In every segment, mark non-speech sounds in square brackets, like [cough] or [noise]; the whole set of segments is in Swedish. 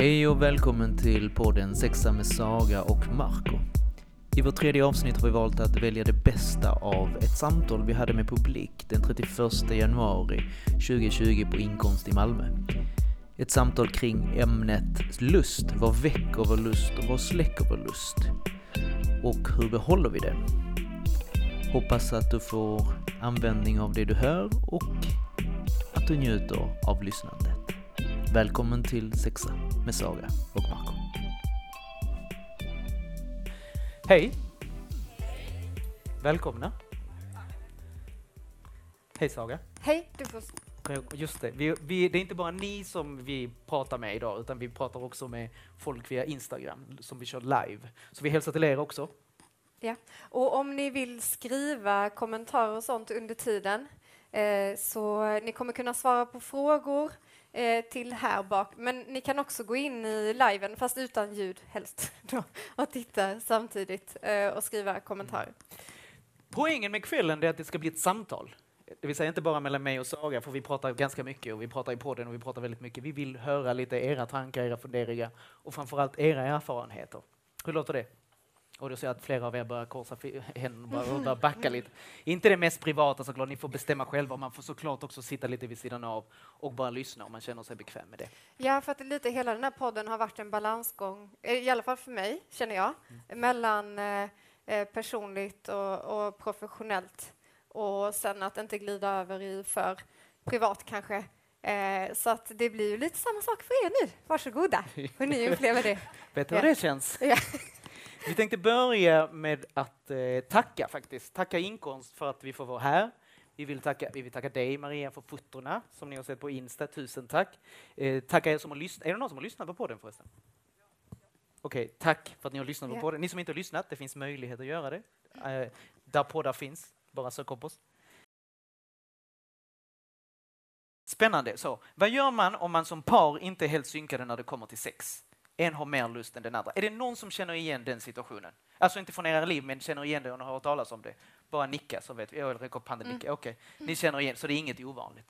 Hej och välkommen till podden Sexa med Saga och Marco. I vårt tredje avsnitt har vi valt att välja det bästa av ett samtal vi hade med publik den 31 januari 2020 på Inkomst i Malmö. Ett samtal kring ämnet lust. Vad väcker vår lust och vad släcker vår lust? Och hur behåller vi det? Hoppas att du får användning av det du hör och att du njuter av lyssnandet. Välkommen till Sexa med Saga och Marco. Hej! Välkomna! Hej Saga! Hej, du får... Just det, vi, vi, det är inte bara ni som vi pratar med idag utan vi pratar också med folk via Instagram som vi kör live. Så vi hälsar till er också. Ja, och om ni vill skriva kommentarer och sånt under tiden eh, så ni kommer kunna svara på frågor eh, till här bak. Men ni kan också gå in i liven, fast utan ljud helst, [laughs] då, och titta samtidigt eh, och skriva kommentarer. Poängen med kvällen är att det ska bli ett samtal. Det vill säga inte bara mellan mig och Saga, för vi pratar ganska mycket och vi pratar i podden och vi pratar väldigt mycket. Vi vill höra lite era tankar, era funderingar och framförallt era erfarenheter. Hur låter det? Och då ser jag att flera av er börjar korsa händerna [laughs] och börjar backa lite. Inte det mest privata såklart, ni får bestämma själva. Man får såklart också sitta lite vid sidan av och bara lyssna om man känner sig bekväm med det. Ja, för att lite hela den här podden har varit en balansgång, i alla fall för mig, känner jag, mm. mellan eh, eh, personligt och, och professionellt och sen att inte glida över i för privat kanske. Eh, så att det blir ju lite samma sak för er nu. Varsågoda, [laughs] får ni uppleva det. Vet du hur det känns? Vi tänkte börja med att eh, tacka faktiskt. Tacka Inkomst för att vi får vara här. Vi vill tacka, vi vill tacka dig Maria för fotona som ni har sett på Insta. Tusen tack. Eh, tacka er som har lyssnat. Är det någon som har lyssnat på podden förresten? Okej, okay, tack för att ni har lyssnat på yeah. podden. Ni som inte har lyssnat, det finns möjlighet att göra det. Eh, där poddar finns, bara sök upp oss. Spännande. Så, vad gör man om man som par inte är helt synkade när det kommer till sex? En har mer lust än den andra. Är det någon som känner igen den situationen? Alltså inte från era liv, men känner igen det och har hört talas om det. Bara nicka så vet vi. Jag räcker upp handen. Nicka. Okej, okay. ni känner igen, så det är inget ovanligt.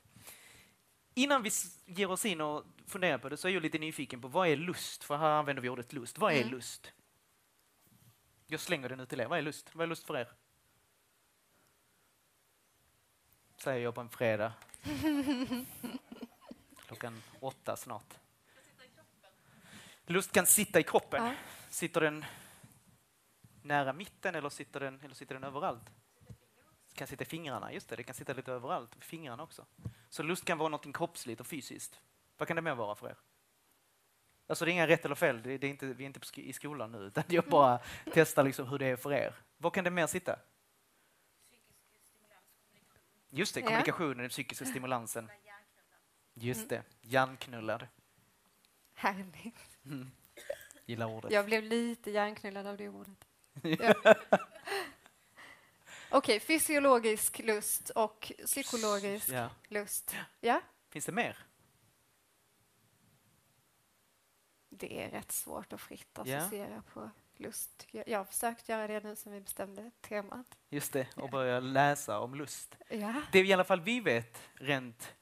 Innan vi ger oss in och funderar på det så är jag lite nyfiken på vad är lust? För här använder vi ordet lust. Vad är mm. lust? Jag slänger den ut till er. Vad är lust? Vad är lust för er? Säger jag på en fredag. [laughs] Klockan åtta snart. Lust kan sitta i kroppen. Ja. Sitter den nära mitten eller sitter den, eller sitter den överallt? Det kan sitta i fingrarna, just det, det kan sitta lite överallt, fingrarna också. Så lust kan vara något kroppsligt och fysiskt. Vad kan det mer vara för er? Alltså det är inga rätt eller fel, det är inte, vi är inte i skolan nu, utan jag bara testar liksom hur det är för er. Vad kan det mer sitta? Just det, kommunikationen, den psykiska stimulansen. Just det, hjärnknullad. Härligt. [laughs] Mm. Gillar ordet. Jag blev lite hjärnknullad av det ordet. Ja. [laughs] Okej, okay, fysiologisk lust och psykologisk ja. lust. Ja? Finns det mer? Det är rätt svårt att fritt associera ja. på lust. Jag, jag har försökt göra det nu som vi bestämde temat. Just det, och börja läsa om lust. Ja. Det i alla fall vi vet rent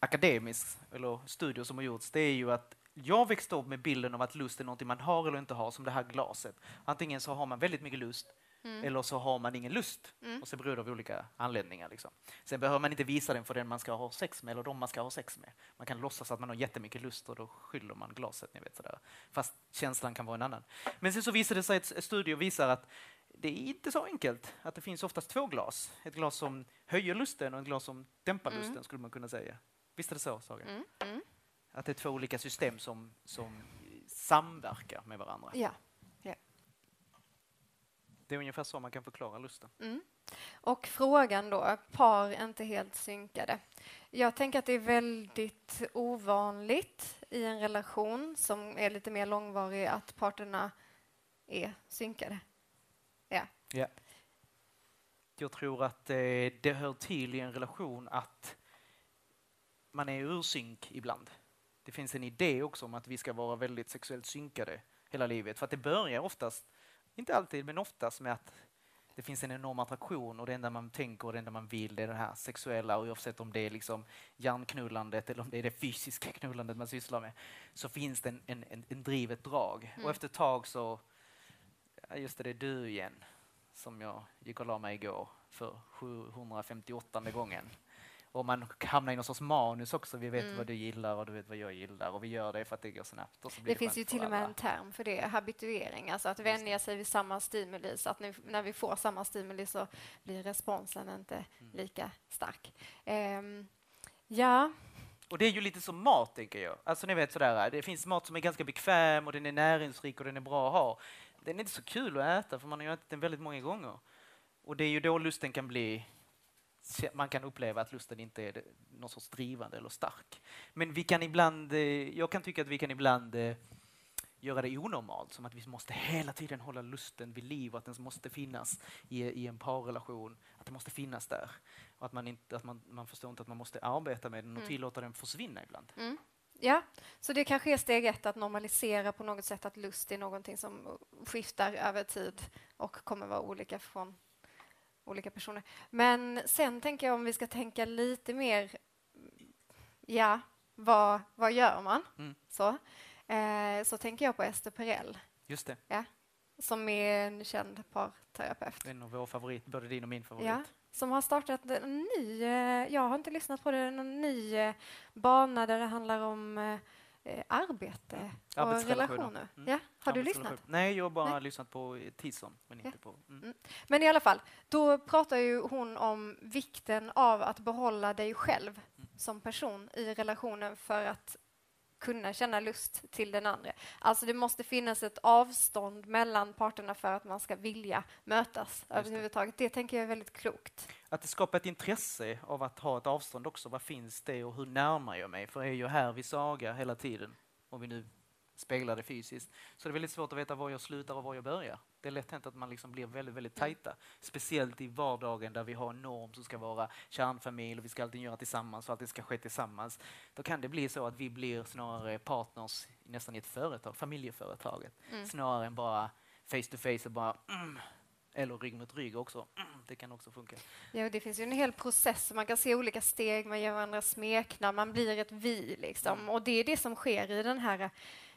akademiskt, eller studier som har gjorts, det är ju att jag växte upp med bilden av att lust är något man har eller inte har, som det här glaset. Antingen så har man väldigt mycket lust mm. eller så har man ingen lust. Mm. Och så beror det av olika anledningar. Liksom. Sen behöver man inte visa den för den man ska ha sex med eller de man ska ha sex med. Man kan låtsas att man har jättemycket lust och då skyller man glaset. Ni vet, sådär. Fast känslan kan vara en annan. Men sen så visade det sig att studier visar att det är inte så enkelt. Att det finns oftast två glas. Ett glas som höjer lusten och ett glas som dämpar mm. lusten skulle man kunna säga. Visst är det så, Saga? Mm, mm. Att det är två olika system som, som samverkar med varandra. Ja. ja. Det är ungefär så man kan förklara lusten. Mm. Och frågan då, par inte helt synkade. Jag tänker att det är väldigt ovanligt i en relation som är lite mer långvarig att parterna är synkade. Ja. ja. Jag tror att det, det hör till i en relation att man är ur synk ibland. Det finns en idé också om att vi ska vara väldigt sexuellt synkade hela livet. För att det börjar oftast, inte alltid, men oftast med att det finns en enorm attraktion och det enda man tänker och det enda man vill det är det här sexuella och oavsett om det är liksom hjärnknullandet eller om det är det fysiska knullandet man sysslar med så finns det en, en, en, drivet drag. Mm. Och efter ett tag så, just det, det är du igen som jag gick och la mig igår för 758 gången. Och man hamnar i någon sorts manus också. Vi vet Mm. vad du gillar och du vet vad jag gillar och vi gör det för att det går snabbt. Och så blir Det finns skönt ju till och med alla. en term för det, habituering, alltså att vänja sig vid samma stimuli så att nu, när vi får samma stimuli så blir responsen inte Mm. lika stark. Ehm, ja, Och det är ju lite som mat, tänker jag. Alltså ni vet sådär, det finns mat som är ganska bekväm och den är näringsrik och den är bra att ha. Den är inte så kul att äta för man har ju ätit den väldigt många gånger. Och det är ju då lusten kan bli man kan uppleva att lusten inte är någon sorts drivande eller stark. Men vi kan ibland, eh, jag kan tycka att vi kan ibland eh, göra det onormalt, som att vi måste hela tiden hålla lusten vid liv och att den måste finnas i, i en parrelation, att den måste finnas där. Och att man, inte, att man, man förstår inte att man måste arbeta med den och Mm. tillåta den försvinna ibland. mm. ja, så det kanske är steg ett att normalisera på något sätt att lust är någonting som skiftar över tid och kommer vara olika från olika personer. Men sen tänker jag om vi ska tänka lite mer, ja, vad, vad gör man? Mm. Så, eh, så tänker jag på Ester Perell Just det, som är en känd parterapeut. det är nog vår favorit, både din och min favorit. Ja, som har startat en ny, eh, jag har inte lyssnat på det, en ny eh, bana där det handlar om eh, arbete och relationer. Mm. Ja, har du lyssnat? Nej, jag har bara Nej. lyssnat på Tison, men Ja. på... Mm. Men i alla fall, då pratar ju hon om vikten av att behålla dig själv Mm. som person i relationen för att kunna känna lust till den andra. Alltså det måste finnas ett avstånd mellan parterna för att man ska vilja mötas det. överhuvudtaget. Det tänker jag är väldigt klokt. Att det skapar ett intresse av att ha ett avstånd också. Vad finns det och hur närmar jag mig? För är jag här vid Saga hela tiden, om vi nu speglar det fysiskt, så är det väldigt svårt att veta var jag slutar och var jag börjar. Det är lätt hänt att man liksom blir väldigt, väldigt Mm. tajta. Speciellt i vardagen där vi har en norm som ska vara kärnfamilj och vi ska alltid göra tillsammans och allting ska ske tillsammans. Då kan det bli så att vi blir snarare partners nästan i ett företag, familjeföretaget, Mm. snarare än bara face to face och bara mm, eller rygg mot rygg också. Mm, det kan också funka. Ja, det finns ju en hel process. Man kan se olika steg, man ger varandra smeknamn, man blir ett vi. Liksom. Mm. Och det är det som sker i den här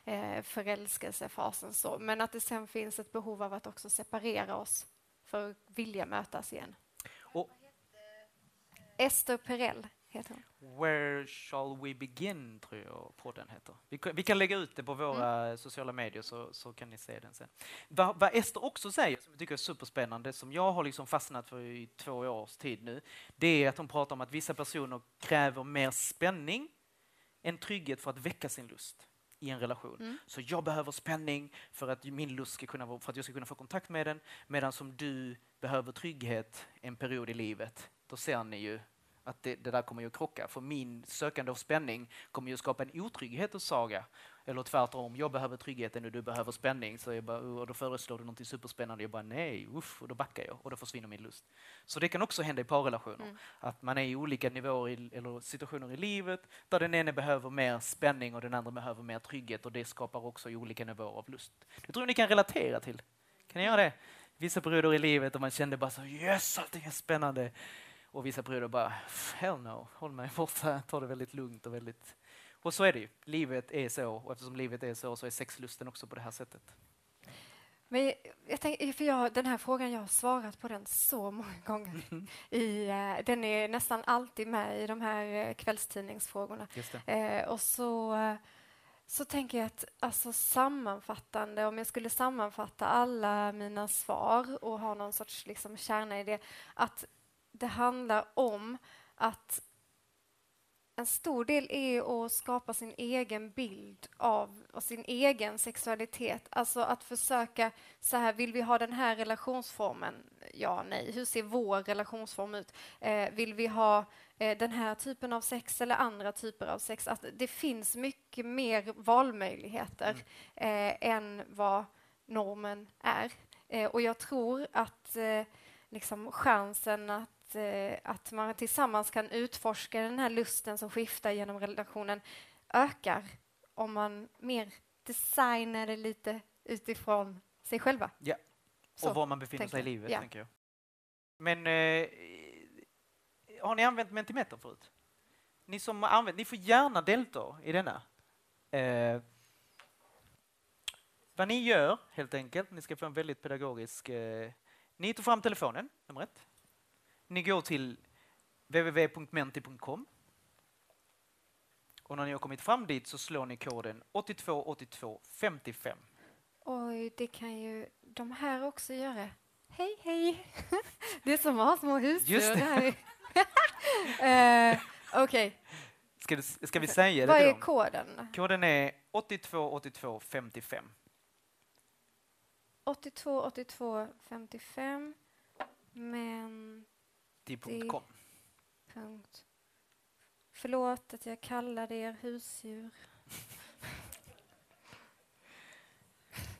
eh, förälskelsefasen. Så. Men att det sen finns ett behov av att också separera oss för att vilja mötas igen. Och- Ester Perell heter hon. Where shall we begin, tror jag podden heter. Vi kan, vi kan lägga ut det på våra sociala medier så, så kan ni se den sen. Va, vad Ester också säger, som jag tycker är superspännande, som jag har liksom fastnat för i två års tid nu, det är att hon pratar om att vissa personer kräver mer spänning än trygghet för att väcka sin lust i en relation. Mm. Så jag behöver spänning för att min lust ska kunna, för att jag ska kunna få kontakt med den, medan som du behöver trygghet en period i livet, då ser ni ju att det, det där kommer ju att krocka. För min sökande av spänning kommer ju att skapa en otrygghet hos Saga. Eller tvärtom, jag behöver tryggheten och du behöver spänning. Så jag bara, och då föreslår du något superspännande. Jag bara nej, uff, och då backar jag och då försvinner min lust. Så det kan också hända i parrelationer. Mm. Att man är i olika nivåer i, eller situationer i livet där den ene behöver mer spänning och den andra behöver mer trygghet och det skapar också olika nivåer av lust. Det tror jag ni kan relatera till. Kan ni göra det? Vissa perioder i livet där man kände bara så yes, allting är spännande. Och vissa perioder bara hell no, håll mig borta, ta det väldigt lugnt och väldigt... Och så är det ju. Livet är så och eftersom livet är så så är sexlusten också på det här sättet. Men jag, tänk, för jag, den här frågan, jag har svarat på den så många gånger. [laughs] I, eh, den är nästan alltid med i de här eh, kvällstidningsfrågorna. Eh, och så, så tänker jag att alltså, sammanfattande, om jag skulle sammanfatta alla mina svar och ha någon sorts liksom, kärna i det, att det handlar om att en stor del är att skapa sin egen bild av och sin egen sexualitet. Alltså att försöka, så här, vill vi ha den här relationsformen? Ja, nej. Hur ser vår relationsform ut? Eh, vill vi ha eh, den här typen av sex eller andra typer av sex? Att det finns mycket mer valmöjligheter eh, än vad normen är. Eh, och jag tror att eh, liksom chansen att, eh, att man tillsammans kan utforska den här lusten som skiftar genom relationen ökar om man mer designar det lite utifrån sig själva. Ja. Så, och var man befinner sig i livet, Ja. tänker jag. Men eh, har ni använt Mentimeter förut? Ni som har använt, ni får gärna delta i denna. Eh, vad ni gör, helt enkelt, ni ska få en väldigt pedagogisk... Eh, ni tar fram telefonen, nummer ett. Ni går till www.menti.com. Och när ni har kommit fram dit så slår ni koden 828255. Oj, det kan ju de här också göra. Hej, hej! [laughs] Det är som att ha små husdjur Just det. här. [laughs] eh, Okej, Ska, du, ska vi säga det vad är koden? Koden är 828255. 82 82 55 men Di.com. punkt. Förlåt att jag kallade er husdjur.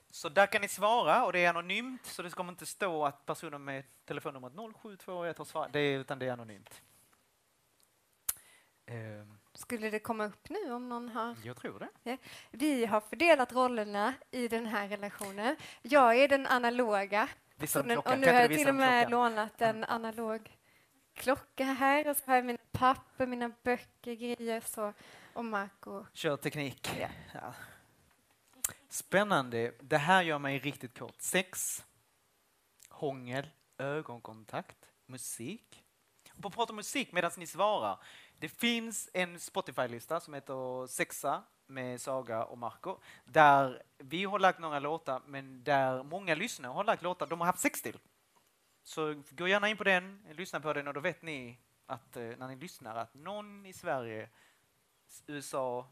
Så där kan ni svara och det är anonymt så det kommer inte stå att personen med telefonnumret 0721 har svarat, det är, utan det är anonymt. Ehm, Skulle det komma upp nu om någon har... jag tror det. Vi har fördelat rollerna i den här relationen. Jag är den analoga Visa och, nu har jag till och med klockan? lånat en analog klocka här och så har jag mina papper, mina böcker, grejer så, och Marco. Kör teknik. Ja. Ja. Spännande. Det här gör mig riktigt kort. Sex, hångel, ögonkontakt, musik. Och på att prata om musik medan ni svarar. Det finns en Spotify-lista som heter Sexa med Saga och Marco där vi har lagt några låtar men där många lyssnare har lagt låtar de har haft sex till. Så gå gärna in på den, lyssna på den och då vet ni att eh, när ni lyssnar att någon i Sverige, USA,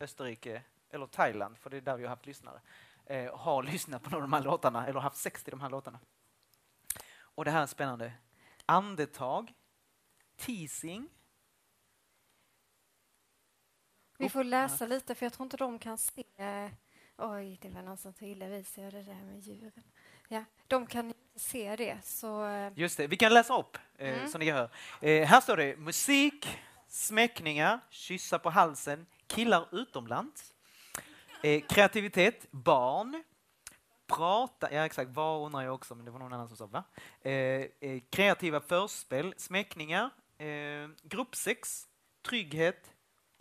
Österrike eller Thailand, för det är där vi har haft lyssnare, eh, har [laughs] lyssnat på någon av de här låtarna eller haft sex till de här låtarna. Och det här är spännande. Andetag, teasing, vi får läsa lite för jag tror inte de kan se. Oj, det var någon som tog illa vid sig av det där med djuren. Ja, de kan inte se det så eh, Just det, vi kan läsa upp eh, Mm. så ni hör. Eh, här står det musik, smäckningar, kyssa på halsen, killar utomlands, eh, kreativitet, barn, prata, ja exakt, var undrar jag också, men det var någon annan som sa va? Eh, eh, kreativa förspel, smäckningar, eh, gruppsex, trygghet,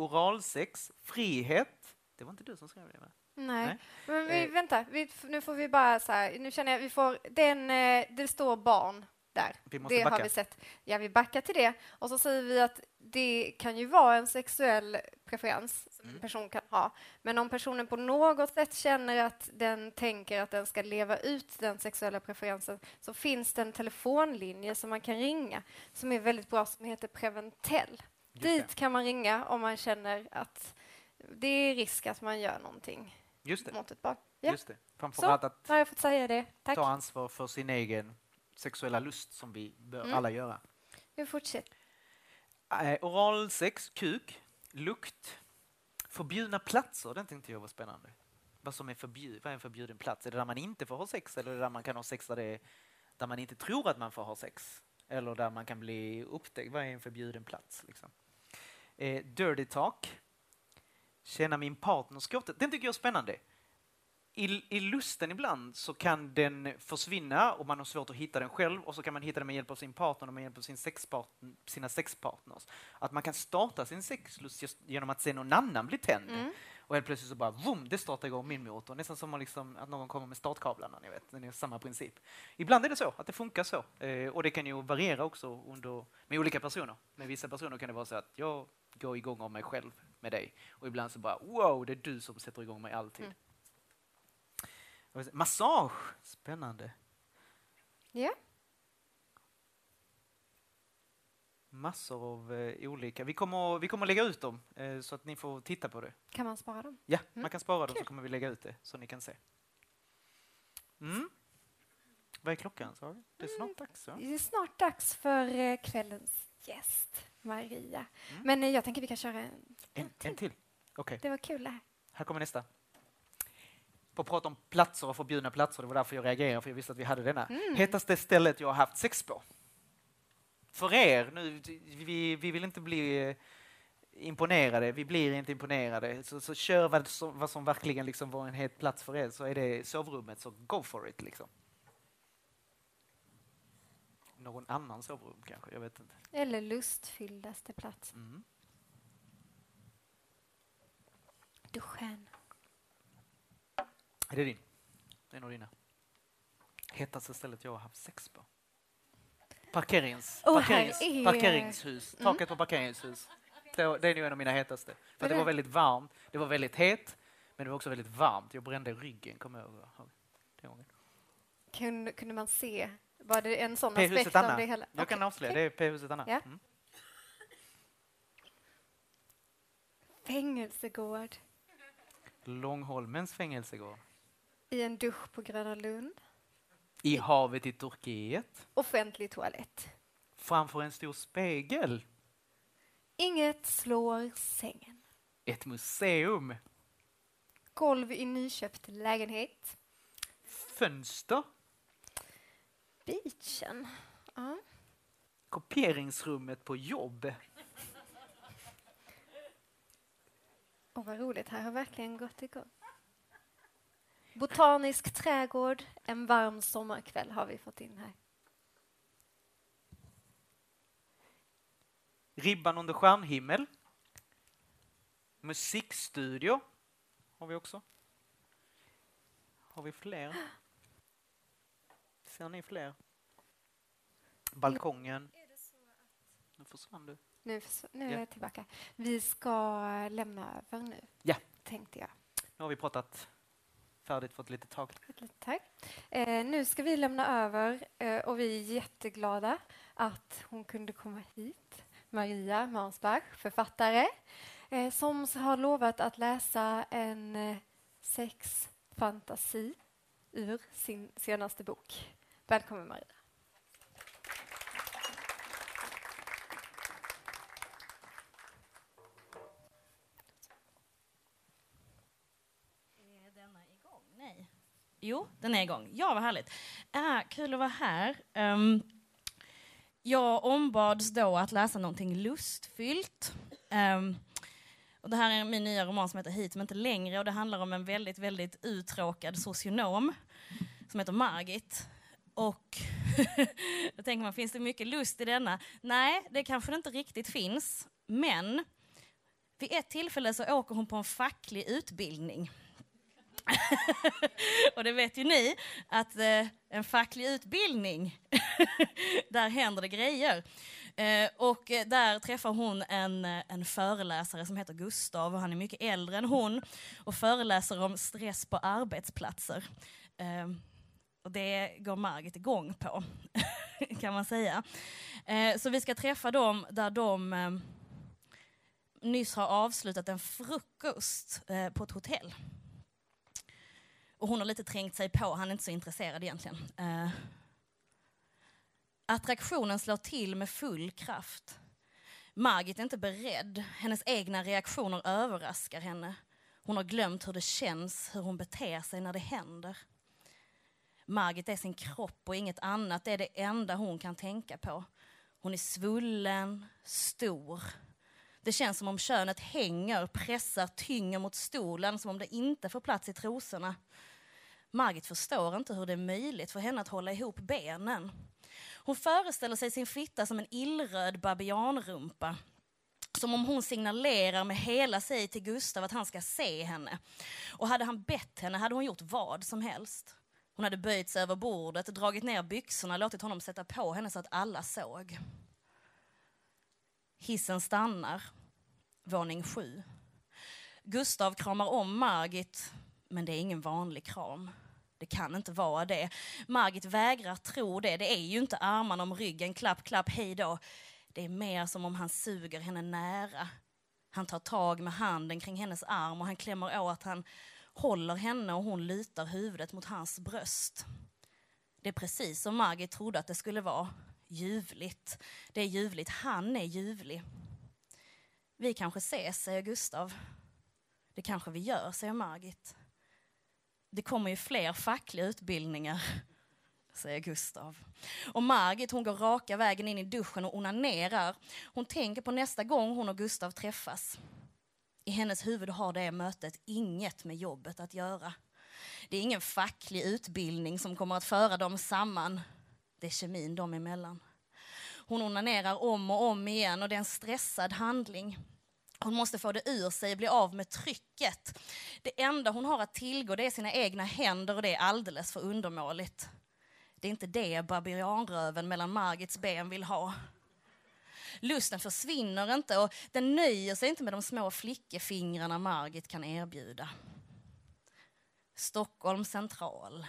oralsex, frihet. Det var inte du som skrev det va? nej. Nej. Men vi, Eh. vänta, vi, nu får vi bara så här, nu känner jag vi får, den, eh, det står barn där. Det backa. har vi sett. Ja, vi backar till det. Och så säger vi att det kan ju vara en sexuell preferens som Mm. en person kan ha. Men om personen på något sätt känner att den tänker att den ska leva ut den sexuella preferensen så finns det en telefonlinje som man kan ringa som är väldigt bra som heter Preventell. Dit kan man ringa om man känner att det är risk att man gör någonting Just det. mot ett barn. Ja, Just det. Framförallt att har jag fått säga det. Tack. ta ansvar för sin egen sexuella lust som vi bör Mm. alla göra. Vi fortsätter. Eh, oralsex, kuk, lukt, förbjudna platser, den tänkte jag var spännande. Vad som är förbjud, vad är en förbjuden plats? Är det där man inte får ha sex eller där man kan ha sex där, det är, där man inte tror att man får ha sex? Eller där man kan bli upptäckt? Vad är en förbjuden plats? Liksom? Eh, dirty talk, känna min partners kåthet. Den tycker jag är spännande. I, I lusten ibland så kan den försvinna och man har svårt att hitta den själv och så kan man hitta den med hjälp av sin partner och med hjälp av sin sexpartner, sina sexpartners. Att man kan starta sin sexlust genom att se någon annan bli tänd Mm och helt plötsligt så bara vroom, det startar igång min motor. Nästan som liksom, att någon kommer med startkablarna, ni vet. Det är samma princip. Ibland är det så, att det funkar så. Eh, och det kan ju variera också under, med olika personer. Med vissa personer kan det vara så att jag går igång av mig själv med dig. Och ibland så bara wow, det är du som sätter igång mig alltid. Mm. Massage, spännande. Ja. Massor av eh, olika. Vi kommer, vi kommer lägga ut dem eh, så att ni får titta på det. Kan man spara dem? Ja, Mm. man kan spara dem så Kul. kommer vi lägga ut det så ni kan se. Mm. Vad är klockan? sa vi? Det är snart dags. va? Det är snart dags för eh, kvällens gäst, Maria. Mm. Men eh, jag tänker vi kan köra en. En, en till. Okej, Det var kul det här. här kommer nästa. På att prata om platser och förbjudna platser, det var därför jag reagerade, för jag visste att vi hade denna. Mm. Hetaste stället jag har haft sex på. För er, nu, vi, vi vill inte bli eh, imponerade, vi blir inte imponerade. Så, så kör vad som, vad som verkligen liksom var en het plats för er, så är det sovrummet, så go for it. Liksom. någon annans sovrum kanske, jag vet inte. Eller lustfylldaste plats. Mm. Duschen. Är det din? Det är nog dina. Hetaste stället jag har haft sex på? Parkerings, Oh, parkerings, är- Parkeringshus. Taket på parkeringshus. Det, det är nog en av mina hetaste. För det var väldigt varmt. Det var väldigt het, men det var också väldigt varmt. Jag brände ryggen, kommer jag ihåg. Kunde, kunde man se? Var det en sån P-huset aspekt av Anna. det hela? Jag kan Okej, avslöja, det är P-huset Anna. Ja. Mm. Fängelsegård. Långholmens fängelsegård. I en dusch på Gröna Lund. I havet i Turkiet. Offentlig toalett. Framför en stor spegel. Inget slår sängen. Ett museum. Golv i nyköpt lägenhet. Fönster. Beachen. Ja. Kopieringsrummet på jobb. Åh, vad roligt. Här har verkligen gått igång. Botanisk trädgård. En varm sommarkväll har vi fått in här. Ribban under stjärnhimmel. Musikstudio har vi också. Har vi fler? Ser ni fler? Balkongen. Nu försvann du. Nu, nu är Ja. jag tillbaka. Vi ska lämna över nu, Ja. tänkte jag. Nu har vi pratat färdigt för ett litet tag. Tack. Eh, nu ska vi lämna över eh, och vi är jätteglada att hon kunde komma hit. Maria Mansbach, författare, eh, som har lovat att läsa en eh, sexfantasi ur sin senaste bok. Välkommen Maria. Är denna igång? Nej. Jo, den är igång. Ja, vad härligt. Äh, kul att vara här. Um, jag ombads då att läsa någonting lustfyllt. Um, och det här är min nya roman som heter Hit men inte längre och det handlar om en väldigt, väldigt uttråkad socionom som heter Margit. Och [laughs] då tänker man, finns det mycket lust i denna? Nej, det kanske det inte riktigt finns. Men vid ett tillfälle så åker hon på en facklig utbildning. [laughs] och det vet ju ni, att eh, en facklig utbildning, [laughs] där händer det grejer. Eh, och där träffar hon en, eh, en föreläsare som heter Gustav och han är mycket äldre än hon och föreläser om stress på arbetsplatser. Eh, och det går Margit igång på, [laughs] kan man säga. Eh, så vi ska träffa dem där de eh, nyss har avslutat en frukost eh, på ett hotell. Och hon har lite trängt sig på, han är inte så intresserad egentligen. Eh, attraktionen slår till med full kraft. Margit är inte beredd, hennes egna reaktioner överraskar henne. Hon har glömt hur det känns, hur hon beter sig när det händer. Margit är sin kropp och inget annat, det är det enda hon kan tänka på. Hon är svullen, stor. Det känns som om könet hänger, pressar, tynger mot stolen som om det inte får plats i trosorna. Margit förstår inte hur det är möjligt för henne att hålla ihop benen. Hon föreställer sig sin fitta som en illröd babianrumpa. Som om hon signalerar med hela sig till Gustav att han ska se henne. Och hade han bett henne hade hon gjort vad som helst. Hon hade böjt sig över bordet, dragit ner byxorna, låtit honom sätta på henne så att alla såg. Hissen stannar. Våning sju. Gustav kramar om Margit, men det är ingen vanlig kram. Det kan inte vara det. Margit vägrar tro det. Det är ju inte armarna om ryggen, klapp, klapp, hej då. Det är mer som om han suger henne nära. Han tar tag med handen kring hennes arm och han klämmer åt. Han håller henne och hon lutar huvudet mot hans bröst. Det är precis som Margit trodde att det skulle vara. Ljuvligt. Det är ljuvligt. Han är ljuvlig. Vi kanske ses, säger Gustav. Det kanske vi gör, säger Margit. Det kommer ju fler fackliga utbildningar, [laughs] säger Gustav. Och Margit hon går raka vägen in i duschen och onanerar. Hon tänker på nästa gång hon och Gustav träffas. I hennes huvud har det mötet inget med jobbet att göra. Det är ingen facklig utbildning som kommer att föra dem samman. Det är kemin dem emellan. Hon onanerar om och om igen och det är en stressad handling. Hon måste få det ur sig, bli av med trycket. Det enda hon har att tillgå det är sina egna händer och det är alldeles för undermåligt. Det är inte det babianröven mellan Margits ben vill ha. Lusten försvinner inte och den nöjer sig inte med de små flickefingrarna Margit kan erbjuda. Stockholm central,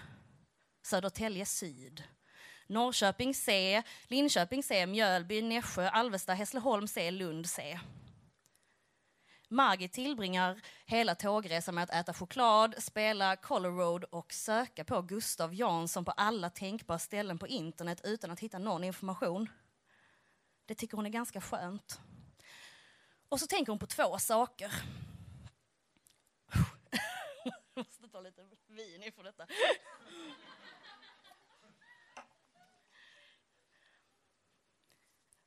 Södertälje syd, Norrköping C, Linköping C, Mjölby, Nässjö, Alvesta, Hässleholm C, Lund C. Margit tillbringar hela tågresan med att äta choklad, spela Color Road och söka på Gustav Jansson på alla tänkbara ställen på internet utan att hitta någon information. Det tycker hon är ganska skönt. Och så tänker hon på två saker. [laughs] Jag måste ta lite vin ifrån detta.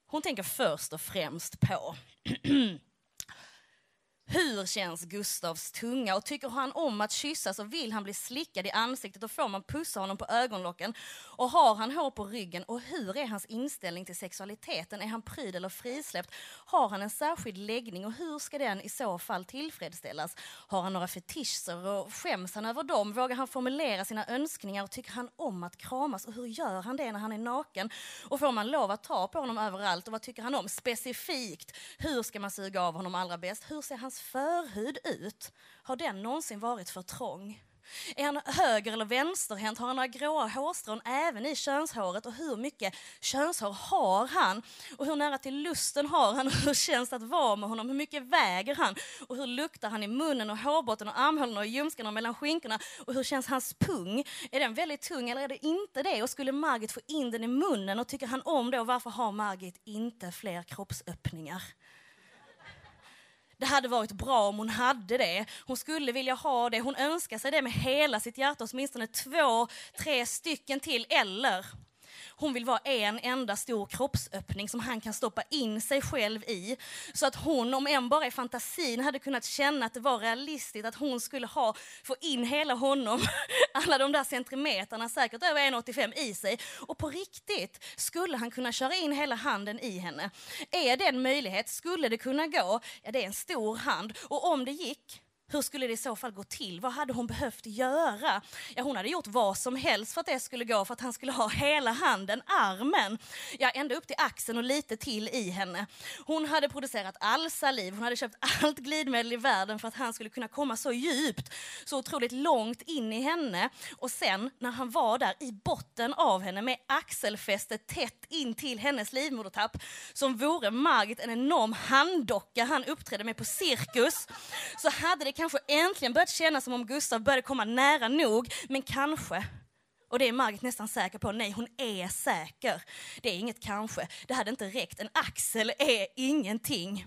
Hon tänker först och främst på [clears throat] hur känns Gustavs tunga och tycker han om att kyssas och vill han bli slickad i ansiktet och får man pussa honom på ögonlocken och har han hår på ryggen och hur är hans inställning till sexualiteten? Är han pryd eller frisläppt? Har han en särskild läggning och hur ska den i så fall tillfredsställas? Har han några fetischer och skäms han över dem? Vågar han formulera sina önskningar och tycker han om att kramas och hur gör han det när han är naken? Och får man lov att ta på honom överallt och vad tycker han om specifikt? Hur ska man suga av honom allra bäst? Hur ser hans förhud ut? Har den någonsin varit för trång? Är han höger eller vänsterhänt? Har han några gråa hårstrån även i könshåret? Och hur mycket könshår har han? Och hur nära till lusten har han? [laughs] Och hur känns det att vara med honom? Hur mycket väger han? Och hur luktar han i munnen och hårbotten och armhålorna och ljumskarna och mellan skinkorna? Och hur känns hans pung? Är den väldigt tung eller är det inte det? Och skulle Margit få in den i munnen och tycker han om det? Och varför har Margit inte fler kroppsöppningar? Det hade varit bra om hon hade det. Hon skulle vilja ha det. Hon önskar sig det med hela sitt hjärta, åtminstone två, tre stycken till. Eller hon vill vara en enda stor kroppsöppning som han kan stoppa in sig själv i. Så att hon, om än bara i fantasin, hade kunnat känna att det var realistiskt att hon skulle ha, få in hela honom, [laughs] alla de där centimeterna, säkert över 1,85 i sig. Och på riktigt skulle han kunna köra in hela handen i henne. Är det en möjlighet? Skulle det kunna gå? Ja, det är en stor hand. Och om det gick, hur skulle det i så fall gå till? Vad hade hon behövt göra? Ja, hon hade gjort vad som helst för att det skulle gå, för att han skulle ha hela handen, armen, ja, ända upp till axeln och lite till i henne. Hon hade producerat all saliv, hon hade köpt allt glidmedel i världen för att han skulle kunna komma så djupt, så otroligt långt in i henne. Och sen när han var där i botten av henne med axelfästet tätt in till hennes livmodertapp, som vore Margit en enorm handdocka han uppträdde med på cirkus, så hade det kanske äntligen börjat kännas som om Gustav började komma nära nog, men kanske och det är Margit nästan säker på. Nej, hon är säker. Det är inget kanske. Det hade inte räckt. En axel är ingenting.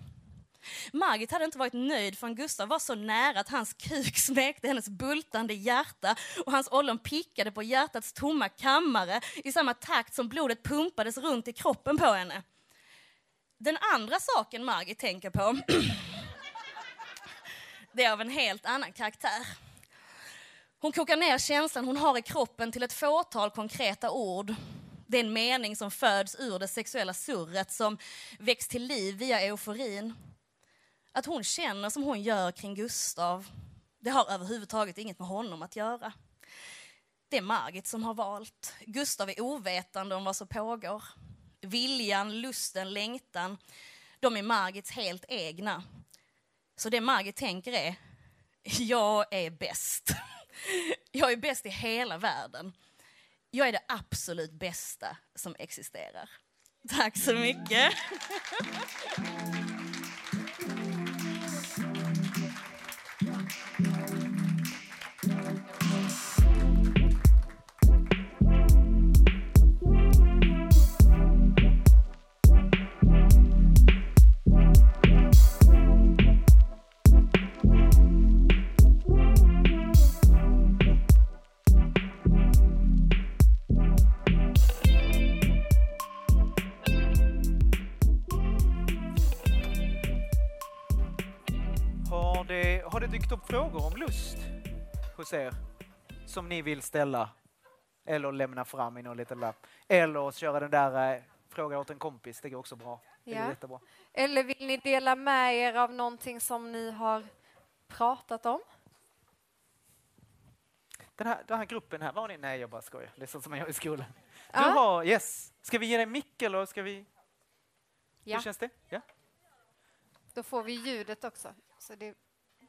Margit hade inte varit nöjd förrän Gustav var så nära att hans kuk smekte hennes bultande hjärta och hans ollon pickade på hjärtats tomma kammare i samma takt som blodet pumpades runt i kroppen på henne. Den andra saken Margit tänker på [clears throat] det är av en helt annan karaktär. Hon kokar ner känslan hon har i kroppen till ett fåtal konkreta ord. Det är en mening som föds ur det sexuella surret som väcks till liv via euforin. Att hon känner som hon gör kring Gustav, det har överhuvudtaget inget med honom att göra. Det är Margit som har valt. Gustav är ovetande om vad som pågår. Viljan, lusten, längtan, de är Margits helt egna. Så det Margit tänker är, [laughs] jag är bäst. [laughs] Jag är bäst i hela världen. Jag är det absolut bästa som existerar. Tack så mycket. [laughs] hos er som ni vill ställa? Eller lämna fram i någon liten lapp? Eller köra den där eh, fråga åt en kompis, det går också bra. Det Ja. jättebra. Eller vill ni dela med er av någonting som ni har pratat om? Den här, den här gruppen här, var ni? Nej, jag bara skojar. Det är sånt som man gör i skolan. Du Ja. har, yes. Ska vi ge dig mick eller ska vi? Ja. Hur känns det? Ja. Då får vi ljudet också. Så det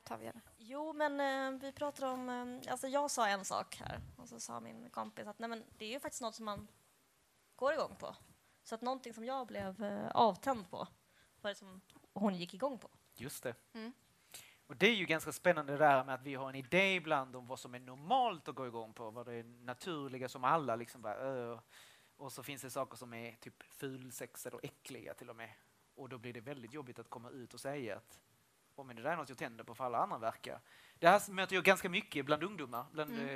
tar vi gärna. Jo, men eh, vi pratade om... Eh, alltså jag sa en sak här och så sa min kompis att nej, men det är ju faktiskt något som man går igång på. Så att någonting som jag blev eh, avtänd på var det som hon gick igång på. Just det. Mm. Och det är ju ganska spännande det där med att vi har en idé ibland om vad som är normalt att gå igång på, vad det är naturliga som alla liksom bara "Öh." Och så finns det saker som är typ fulsexade och äckliga till och med. Och då blir det väldigt jobbigt att komma ut och säga att oh, men det där är något jag tänder på för alla andra verkar. Det här möter jag ganska mycket bland ungdomar, bland, Mm. eh,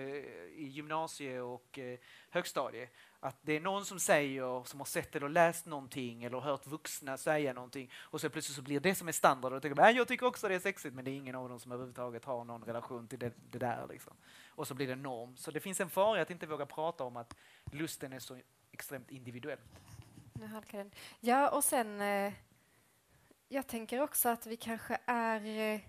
i gymnasie och eh, högstadie. Att det är någon som säger, som har sett eller läst någonting eller hört vuxna säga någonting och så plötsligt så blir det som är standard och tycker "Nej, jag tycker också det är sexigt men det är ingen av dem som överhuvudtaget har någon relation till det, det där. Liksom. Och så blir det norm. Så det finns en fara att inte våga prata om att lusten är så extremt individuell. Nu halkar den. Ja, och sen... Eh, jag tänker också att vi kanske är eh,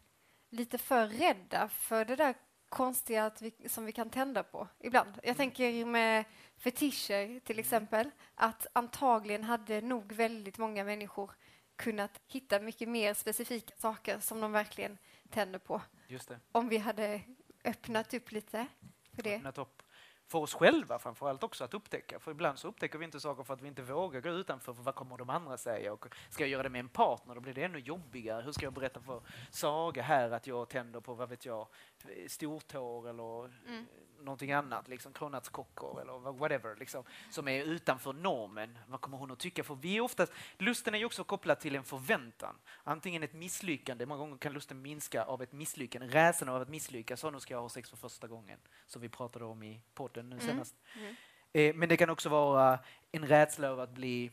lite för rädda för det där konstiga att vi, som vi kan tända på ibland. Jag tänker med fetischer till exempel, att antagligen hade nog väldigt många människor kunnat hitta mycket mer specifika saker som de verkligen tänder på. Just det. Om vi hade öppnat upp lite för det. öppnat upp för oss själva framförallt också att upptäcka. För ibland så upptäcker vi inte saker för att vi inte vågar gå utanför. För vad kommer de andra säga? Och ska jag göra det med en partner, då blir det ännu jobbigare. Hur ska jag berätta för Saga här att jag tänder på, vad vet jag, stortår eller Mm. någonting annat, liksom kronärtskockor eller whatever, liksom, som är utanför normen. Vad kommer hon att tycka? För vi är oftast, lusten är ju också kopplad till en förväntan. Antingen ett misslyckande, många gånger kan lusten minska av ett misslyckande, rädslan av att misslyckas. Så nu ska jag ha sex för första gången, som vi pratade om i podden nu Mm. senast. Mm. Eh, men det kan också vara en rädsla över att bli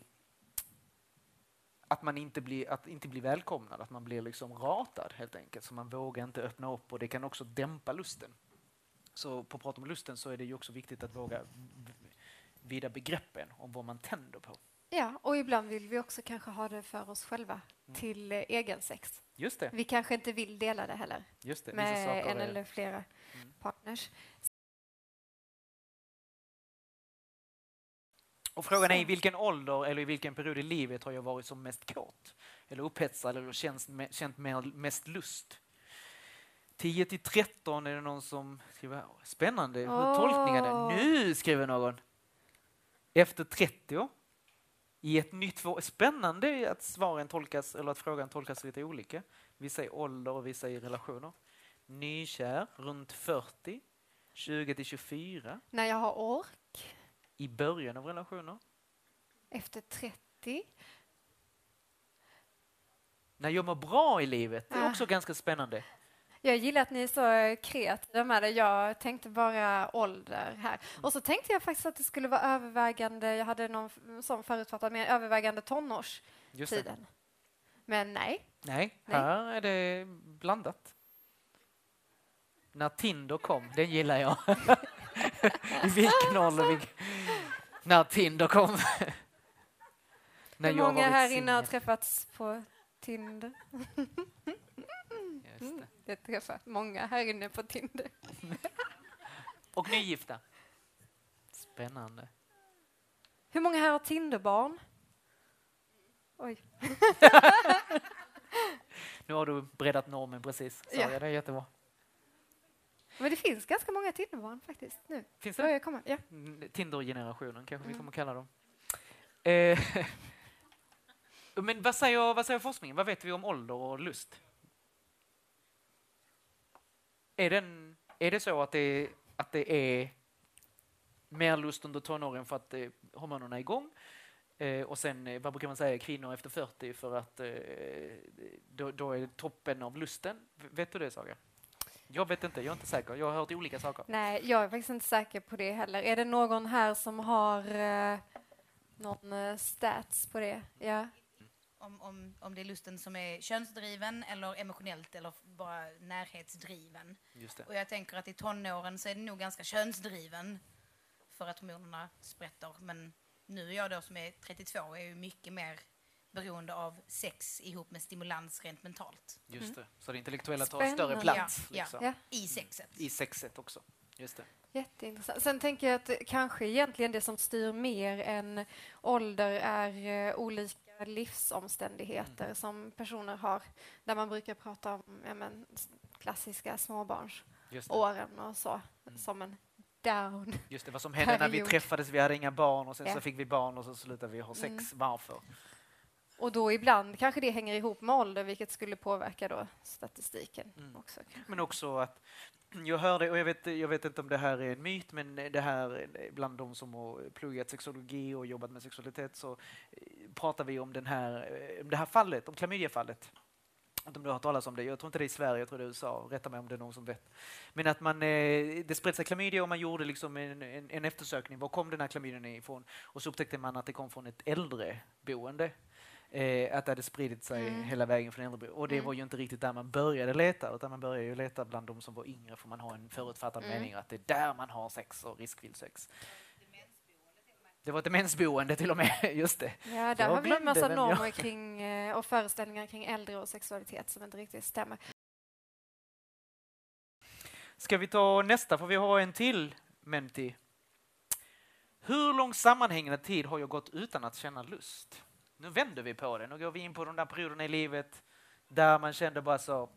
att man inte blir, att inte blir välkomnad, att man blir liksom ratad helt enkelt. Så man vågar inte öppna upp och det kan också dämpa lusten. Så på att prata om lusten så är det ju också viktigt att våga vida begreppen om vad man tänder på. Ja, och ibland vill vi också kanske ha det för oss själva Mm. till eh, egen sex. Just det. Vi kanske inte vill dela det heller Just det. Med en är- eller flera Mm. partners. Och frågan är i vilken ålder eller i vilken period i livet har jag varit som mest kåt? Eller upphetsad eller känt, känt mest lust? 10 till 13 är det någon som skriver. Spännande, hur Åh. tolkningarna. Nu skriver någon. Efter 30 i ett nytt Spännande att svaren tolkas eller att frågan tolkas lite olika. Vissa i ålder och vissa i relationer. Nykär runt 40. 20 till 24 När jag har år i början av relationer. efter 30. När jag mår bra i livet, det är Ah. också ganska spännande. Jag gillar att ni är så kreativa med det. Jag tänkte bara ålder här. Och så tänkte jag faktiskt att det skulle vara övervägande, jag hade någon sån förutfattad, men övervägande tonårstiden. Men nej. Nej, Nej. här är det blandat. När Tinder kom, den gillar jag. [laughs] I vilken ålder? När Tinder kom. När Hur jag många här inne har träffats på Tinder? Just det. Jag träffar många här inne på Tinder. Och nygifta. Spännande. Hur många här har Tinderbarn? Oj. [laughs] Nu har du breddat normen precis. Så Ja. ja. Det är jättebra. Men det finns ganska många Tinderbarn faktiskt nu. Finns Det komma. Ja. Mm, Tinder-generationen kanske vi Mm. kommer kalla dem. Eh, [laughs] men vad säger, vad säger forskningen? Vad vet vi om ålder och lust? Är, den, är det så att det, att det är mer lust under tonåren för att eh, hormonerna är igång? Eh, och sen, eh, vad brukar man säga, kvinnor efter 40 för att eh, då, då är toppen av lusten? Vet du det, Saga? Jag vet inte, jag är inte säker. Jag har hört olika saker. Nej, jag är faktiskt inte säker på det heller. Är det någon här som har eh, någon eh, stats på det? Ja. Om, om, om det är lusten som är könsdriven eller emotionellt eller bara närhetsdriven. Just det. Och jag tänker att i tonåren så är det nog ganska könsdriven för att hormonerna sprätter. Men nu är jag då som är 32 är ju mycket mer beroende av sex ihop med stimulans rent mentalt. Just det. Så det intellektuella tar Spännande. större plats Ja, liksom. Ja. I sexet. i sexet också. Just det. Jätteintressant. Sen tänker jag att kanske egentligen det som styr mer än ålder är eh, olika livsomständigheter som personer har. Där man brukar prata om ja, men, klassiska småbarnsåren och så, som en down. Just det. Vad som hände när vi Period. träffades, vi hade inga barn och sen Ja. så fick vi barn och så slutade vi ha sex. Mm. Varför? Och då ibland kanske det hänger ihop med ålder, vilket skulle påverka då statistiken Mm. också. kanske. Men också att jag hörde, och jag vet, jag vet inte om det här är en myt, men det här bland de som har pluggat sexologi och jobbat med sexualitet så eh, pratar vi om, den här, eh, om det här fallet, om klamydiafallet. Att om du har hört talas om det. Jag tror inte det är i Sverige, jag tror det är i USA. Rätta mig om det är någon som vet. Men att man, eh, det spred sig klamydia och man gjorde liksom en, en, en eftersökning. Var kom den här klamydian ifrån? Och så upptäckte man att det kom från ett äldreboende. Eh, att det hade spridit sig Mm. hela vägen från äldreboende. Och det Mm. var ju inte riktigt där man började leta, utan man började ju leta bland de som var yngre för man har en förutfattad Mm. mening att det är där man har sex och riskfyllt sex. [laughs] Det var ett demensboende till och med, just det. Ja, där Jag har vi en massa vem jag- normer kring, eh, och föreställningar kring äldre och sexualitet som inte riktigt stämmer. Ska vi ta nästa, för vi har en till menti. Hur lång sammanhängande tid har jag gått utan att känna lust? Nu vänder vi på det. Nu går vi in på de där perioderna i livet där man kände bara så,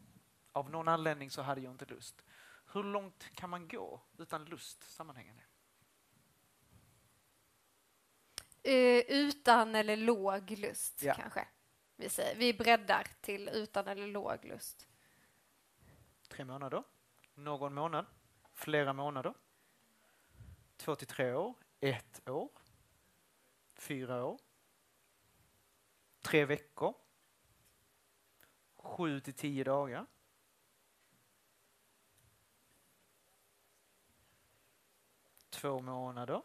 av någon anledning så hade jag inte lust. Hur långt kan man gå utan lust sammanhängande? Eh, utan eller låg lust, Ja. kanske. Vi, säger. vi breddar till utan eller låg lust. Tre månader? Någon månad? Flera månader? Två till tre år? Ett år? Fyra år? Tre veckor? Sju till tio dagar? Två månader?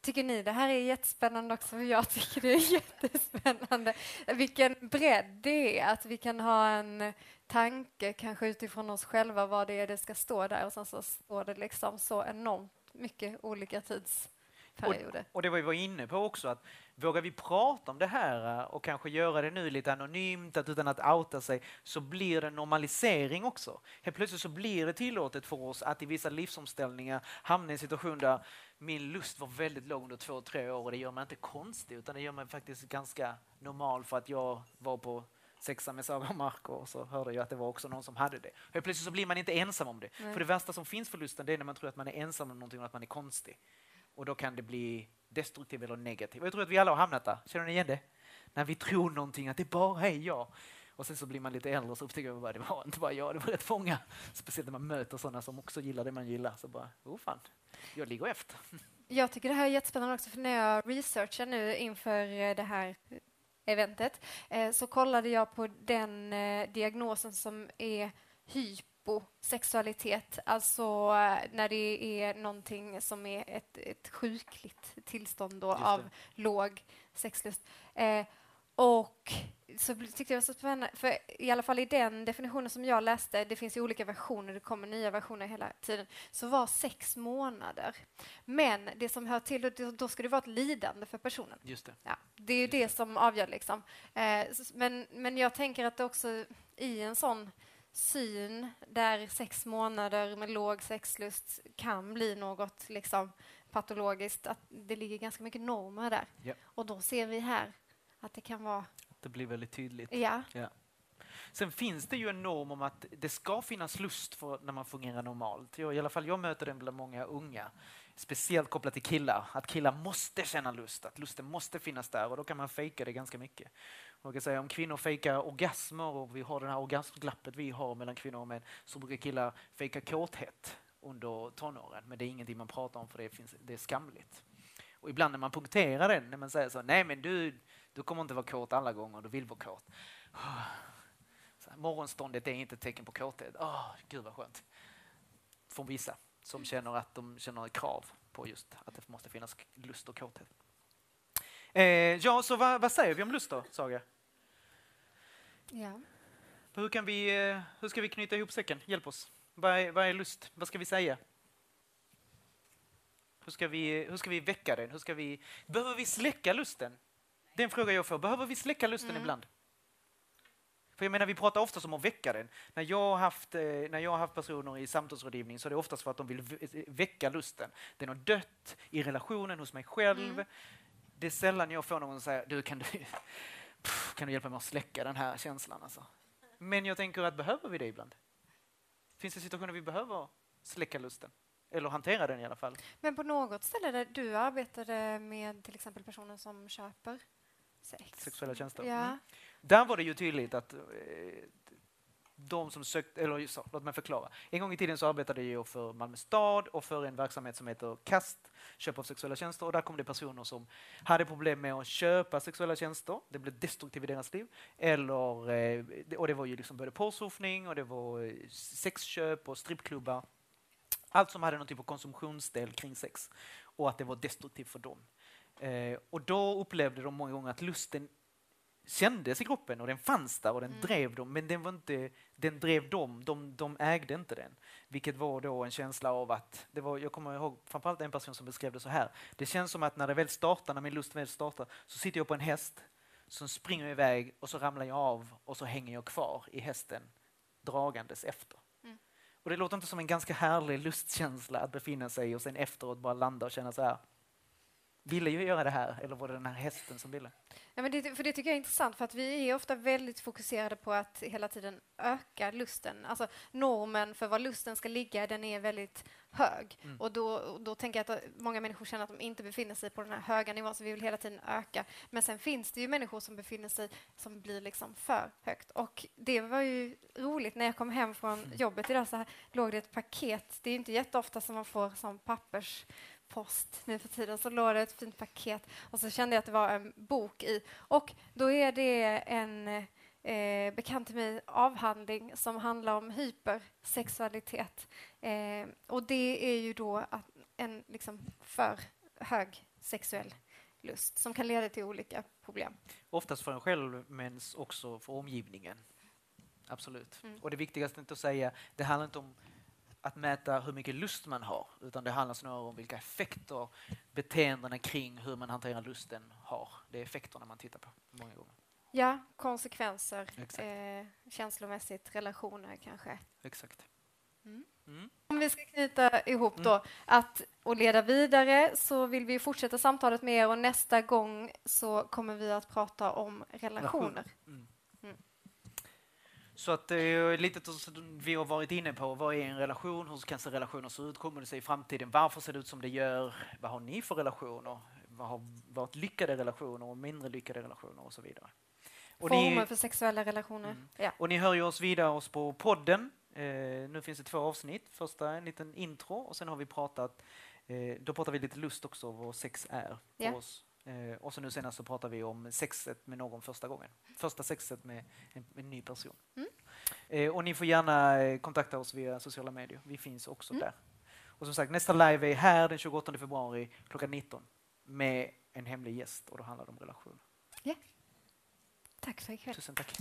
Tycker ni det här är jättespännande också? För jag tycker det är [laughs] jättespännande. Vilken bredd det är, att vi kan ha en tanke kanske utifrån oss själva vad det är det ska stå där och sen så står det liksom så enormt mycket olika tids tidsperioder. Och det var vi var inne på också, att vågar vi prata om det här eh, och kanske göra det nu lite anonymt, att utan att outa sig, så blir det normalisering också. Helt plötsligt så blir det tillåtet för oss att i vissa livsomställningar hamna i en situation där min lust var väldigt låg under två, tre år och det gör mig inte konstig utan det gör mig faktiskt ganska normal för att jag var på sexa med Saga och Marco och så hörde jag att det var också någon som hade det. Helt plötsligt så blir man inte ensam om det. Nej. För det värsta som finns för lusten det är när man tror att man är ensam om någonting och att man är konstig. Och då kan det bli destruktivt eller negativt. Jag tror att vi alla har hamnat där. Känner ni igen det? När vi tror någonting, att det bara är jag. Och sen så blir man lite äldre och så upptäcker man att det var inte bara jag, det var rätt många. Speciellt när man möter sådana som också gillar det man gillar. Så bara, oh fan, jag ligger efter. [laughs] Jag tycker det här är jättespännande också för när jag researchar nu inför eh, det här eventet eh, så kollade jag på den eh, diagnosen som är hyposexualitet, alltså eh, när det är någonting som är ett, ett sjukligt tillstånd då det. av låg sexlust. Eh, och så tyckte jag det var så spännande, för i alla fall i den definitionen som jag läste, det finns ju olika versioner, det kommer nya versioner hela tiden, så var sex månader. Men det som hör till, då- då ska det vara ett lidande för personen. Just det. Ja, det är ju det som avgör. Liksom. Eh, men, men jag tänker att det också i en sån syn där sex månader med låg sexlust kan bli något liksom, patologiskt, att det ligger ganska mycket normer där. Ja. Och då ser vi här att det kan vara... Det blir väldigt tydligt. Ja, Sen finns det ju en norm om att det ska finnas lust när man fungerar normalt. Jag, I alla fall jag möter den bland många unga. Speciellt kopplat till killar. Att killar måste känna lust, att lusten måste finnas där och då kan man fejka det ganska mycket. Och jag säga, om kvinnor fejkar orgasmer och vi har det här orgasmglappet vi har mellan kvinnor och män så brukar killar fejka kåthet under tonåren. Men det är ingenting man pratar om för det, finns, det är skamligt. Och ibland när man punkterar den, när man säger så, nej men du, du kommer inte vara kåt alla gånger, du vill vara kåt. Så här, morgonståndet är inte ett tecken på kåthet. Åh, gud vad skönt. Från vissa som känner att de känner krav på just att det måste finnas lust och kåthet. Eh, ja, så vad, vad säger vi om lust då, Saga? ja. Hur, kan vi, eh, hur ska vi knyta ihop säcken? Hjälp oss. Vad är, vad är lust? Vad ska vi säga? Hur ska vi, hur ska vi väcka den? Hur ska vi, behöver vi släcka lusten? Det är en fråga jag får. Behöver vi släcka lusten Mm. ibland? För jag menar, vi pratar ofta om att väcka den. När jag har haft, eh, när jag har haft personer i samtalsrådgivning så är det oftast för att de vill vä- väcka lusten. Det är något dött i relationen hos mig själv. Mm. Det är sällan jag får någon som säger du kan, du Pff, kan du hjälpa mig att släcka den här känslan? Alltså. Men jag tänker att behöver vi det ibland? Finns det situationer vi behöver släcka lusten? Eller hantera den i alla fall? Men på något ställe där du arbetade med till exempel personer som köper sex. Sexuella tjänster. Ja. Mm. Där var det ju tydligt att eh, de som sökte, eller så, låt mig förklara. En gång i tiden så arbetade jag för Malmö stad och för en verksamhet som heter KAST, köp av sexuella tjänster. Och där kom det personer som hade problem med att köpa sexuella tjänster. Det blev destruktivt i deras liv. Eller, eh, och det var ju liksom både porrsurfning och det var eh, sexköp och strippklubbar. Allt som hade någon typ av konsumtionsdel kring sex. Och att det var destruktivt för dem. Eh, och då upplevde de många gånger att lusten kändes i kroppen och den fanns där och den Mm. drev dem, men den, var inte, den drev dem, de, de ägde inte den. Vilket var då en känsla av att, det var, jag kommer ihåg framförallt en person som beskrev det så här, det känns som att när det väl startar, när min lust väl startar, så sitter jag på en häst som springer iväg och så ramlar jag av och så hänger jag kvar i hästen dragandes efter. Mm. Och det låter inte som en ganska härlig lustkänsla att befinna sig och sen efteråt bara landa och känna så här, ville jag göra det här eller var det den här hästen som ville? Ja, men det, för det tycker jag är intressant, för att vi är ofta väldigt fokuserade på att hela tiden öka lusten. Alltså normen för var lusten ska ligga, den är väldigt hög. Mm. Och då, då tänker jag att många människor känner att de inte befinner sig på den här höga nivån, så vi vill hela tiden öka. Men sen finns det ju människor som befinner sig, som blir liksom för högt. Och det var ju roligt, när jag kom hem från jobbet idag så här, låg det ett paket. Det är inte jätteofta som man får som pappers post nu för tiden så låg det ett fint paket och så kände jag att det var en bok i. Och då är det en eh, bekant till mig avhandling som handlar om hypersexualitet. Eh, och det är ju då en liksom för hög sexuell lust som kan leda till olika problem. Oftast för en själv, men också för omgivningen. Absolut. Mm. Och det viktigaste är inte att säga, det handlar inte om att mäta hur mycket lust man har, utan det handlar snarare om vilka effekter beteendena kring hur man hanterar lusten har. Det är effekterna man tittar på många gånger. Ja, konsekvenser eh, känslomässigt, relationer kanske. Exakt. Mm. Mm. Om vi ska knyta ihop då att och leda vidare så vill vi fortsätta samtalet med er och nästa gång så kommer vi att prata om relationer. Mm. Så att det är lite som vi har varit inne på, vad är en relation? Hur kan relationer se ut? Kommer det sig i framtiden? Varför ser det ut som det gör? Vad har ni för relationer? Vad har varit lyckade relationer och mindre lyckade relationer och så vidare? Och Former ni, för sexuella relationer. Mm. Ja. och ni hör ju oss vidare oss på podden. Eh, nu finns det två avsnitt. Första en liten intro och sen har vi pratat, eh, då pratar vi lite lust också, vad sex är för Ja. oss. Eh, och så nu senast så pratar vi om sexet med någon första gången. Första sexet med en, en ny person. Mm. Eh, och ni får gärna eh, kontakta oss via sociala medier. Vi finns också Mm. där. Och som sagt, nästa live är här den 28 februari klockan 19 med en hemlig gäst och då handlar det om relationer. Tack för ikväll. Tusen tack.